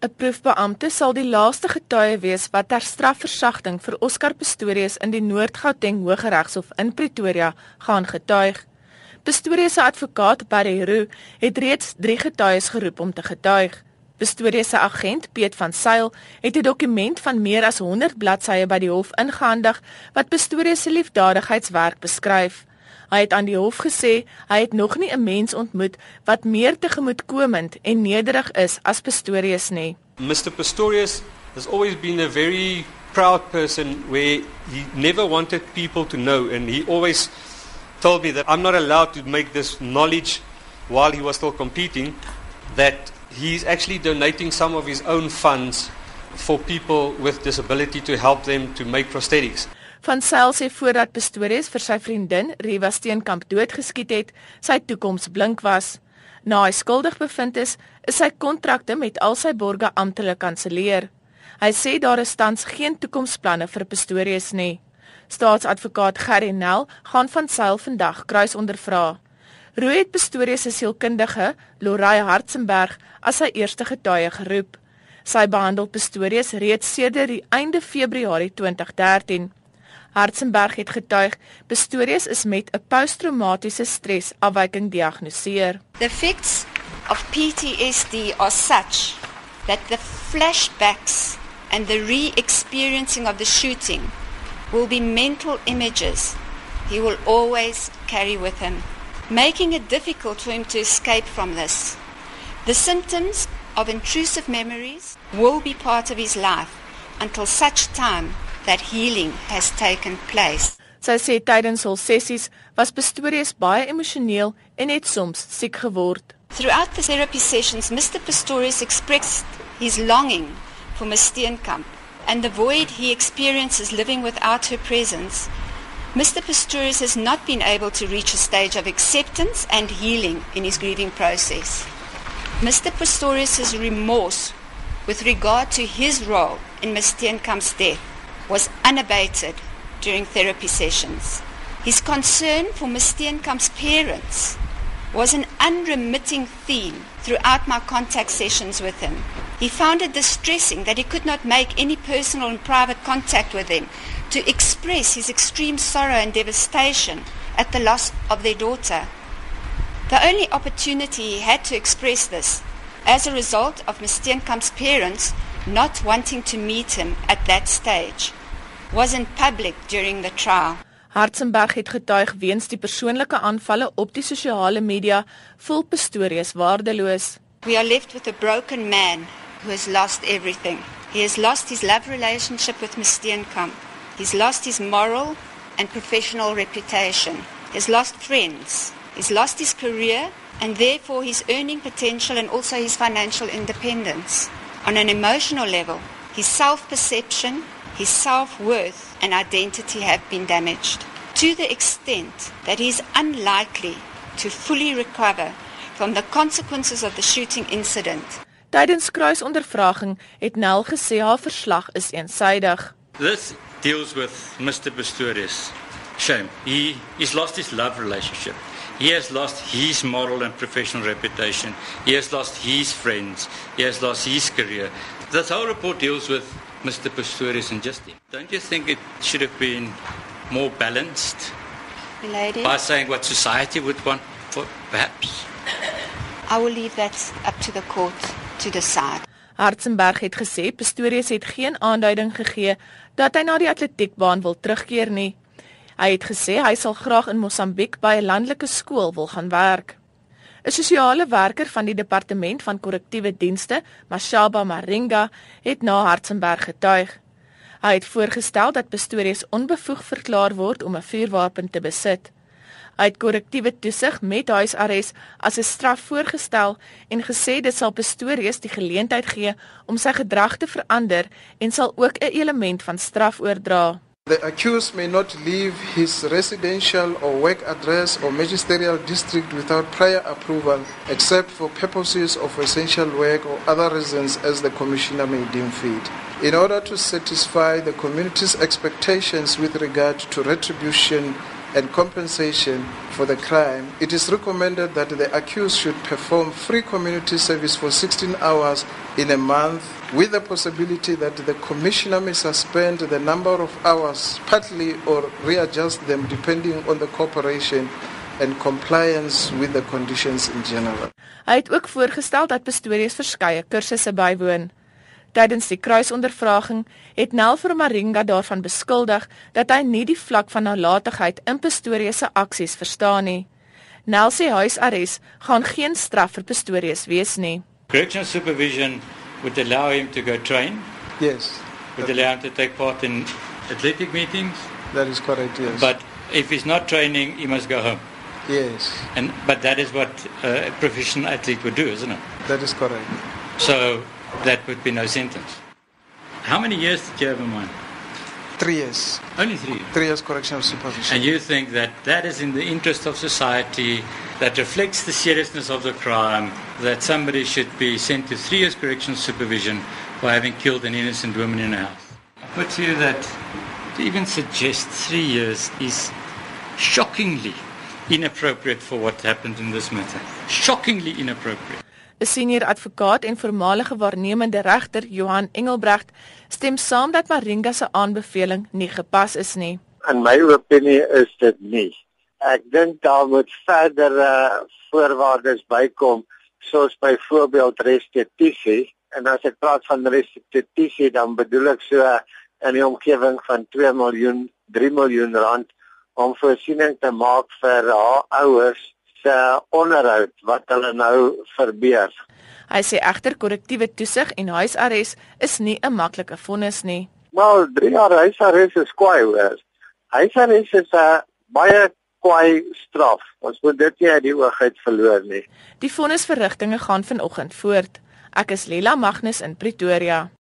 'n Proefbeampte sal die laaste getuie wees wat ter strafversagting vir Oscar Pistorius in die Noord-Gauteng Hooggeregshof in Pretoria gaan getuig. Pistorius se advokaat, Barry Roo, het reeds 3 getuies geroep om te getuig. Pistorius se agent, Piet van Sail, het 'n dokument van meer as 100 bladsye by die hof ingehandig wat Pistorius se liefdadigheidswerk beskryf. Hy het aan die hof gesê hy het nog nie 'n mens ontmoet wat meer tegemoetkomend en nederig is as Pistorius nie. Mr Pistorius has always been a very proud person where he never wanted people to know and he always told me that I'm not allowed to make this knowledge while he was still competing that he's actually donating some of his own funds for people with disability to help them to make prosthetics. Van Sail sê voordat Pistorius vir sy vriendin Riva Steenkamp doodgeskiet het, sy toekoms blink was. Na hy skuldig bevind is, is sy kontrakte met al sy borge amptelik kanselleer. Hy sê daar is tans geen toekomsplanne vir Pistorius nie. Staatsadvokaat Gerry Nel gaan van Sail vandag kruis ondervra. Rooi het Pistorius se sielkundige, Lorai Hartzenberg, as sy eerste getuie geroep. Sy behandel Pistorius reeds sedert die einde Februarie 2013. Hartzenberg het getuig Pistorius is met 'n posttraumatiese stresafwyking gediagnoseer. The effects of PTSD are such that the flashbacks and the re-experiencing of the shooting will be mental images he will always carry with him. making it difficult for him to escape from this. The symptoms of intrusive memories will be part of his life until such time that healing has taken place. Sy sê tydens hul sessies was Pistorius baie emosioneel en het soms siek geword. Throughout the therapy sessions, Mr. Pistorius expressed his longing for Ms. Steenkamp and the void he experiences living without her presence Mr. Pistorius has not been able to reach a stage of acceptance and healing in his grieving process. Mr. Pistorius's remorse with regard to his role in Ms. Steenkamp's death was unabated during therapy sessions. His concern for Ms. Steenkamp's parents was an unremitting theme throughout my contact sessions with him. He found it distressing that he could not make any personal and private contact with them to express his extreme sorrow and devastation at the loss of their daughter. The only opportunity he had to express this, as a result of Ms. Steenkamp's parents not wanting to meet him at that stage, was in public during the trial. Hartzenberg het getuig weens die persoonlike aanvalle op die sosiale media vol Pistorius waardeloos. We are left with a broken man who has lost everything. He has lost his love relationship with Ms. Steenkamp. He's lost his moral and professional reputation. He's lost friends. He's lost his career and therefore his earning potential and also his financial independence. On an emotional level, his self perception, his self worth, and identity have been damaged to the extent that he is unlikely to fully recover from the consequences of the shooting incident. Tydens kruisondervraging het Nel gesê haar verslag is eensaidig. This deals with Mr. Pistorius. Shame. He he's lost his love relationship. He has lost his moral and professional reputation. He has lost his friends. He has lost his career. This whole report deals with Mr. Pistorius and just him. Don't you think it should have been more balanced? Lady, By saying what society would want, for perhaps. I will leave that up to the court to decide. Hartzenberg het gesê Pistorius het geen aanduiding gegee dat hy na die atletiekbaan wil terugkeer nie. Hy het gesê hy sal graag in Mosambiek by 'n landelike skool wil gaan werk. 'n Sosiale werker van die departement van korrektiewe dienste, Mashaba Maringa, het na Hartzenberg getuig. Hy het voorgestel dat Pistorius onbevoeg verklaar word om 'n vuurwapen te besit. Hy het korrektiewe toesig met huisarrest as 'n straf voorgestel en gesê dit sal Pistorius die geleentheid gee om sy gedrag te verander en sal ook 'n element van straf oordra. The accused may not leave his residential or work address or magisterial district without prior approval, except for purposes of essential work or other reasons as the Commissioner may deem fit. In order to satisfy the community's expectations with regard to retribution and compensation for the crime, it is recommended that the accused should perform free community service for 16 hours in a month with the possibility that the commissioner may suspend the number of hours partly or readjust them depending on the cooperation and compliance with the conditions in general. Hy het ook voorgestel dat Pistorius verskeie kursusse bywoon. Tydens die kruisondervraging het Nel vir Maringa daarvan beskuldig dat hy nie die vlak van nalatigheid in Pistorius se aksies verstaan nie. Nel sê huisarrest gaan geen straf vir Pistorius wees nie. Correctional supervision would allow him to go train, Yes, would allow him to take part in athletic meetings, that is correct. Yes. but if he's not training, he must go home. yes, And but that is what uh, a professional athlete would do, isn't it? that is correct. So that would be no sentence. How many years did you have in mind? Three years. Only three. Three years correctional supervision. And you think that that is in the interest of society, that reflects the seriousness of the crime, that somebody should be sent to three years correctional supervision for having killed an innocent woman in a house. I put to you that to even suggest three years is shockingly inappropriate for what happened in this matter. Shockingly inappropriate. 'n Senior advokaat en voormalige waarnemende regter, Johan Engelbrecht, stem saam dat Maringa se aanbeveling nie gepas is nie. In my opinie is dit nie. Ek dink daar moet verdere voorwaardes bykom soos byvoorbeeld restituisie en as ek praat van restituisie dan bedoel ek so in die omgewing van 2 miljoen, 3 miljoen rand om voorsiening te maak vir haar ouers se onderhoud wat hulle nou verbeur. Hy sê egter korrektiewe toesig en huisarrest is nie 'n maklike vonnis nie. Maar 3 jaar huisarrest is kwaai hoor. Huisarrest is 'n baie kwaai straf. Ons moet dit nie uit die oog uit verloor nie. Die vonnisverrigtinge gaan vanoggend voort. Ek is Lela Magnus in Pretoria.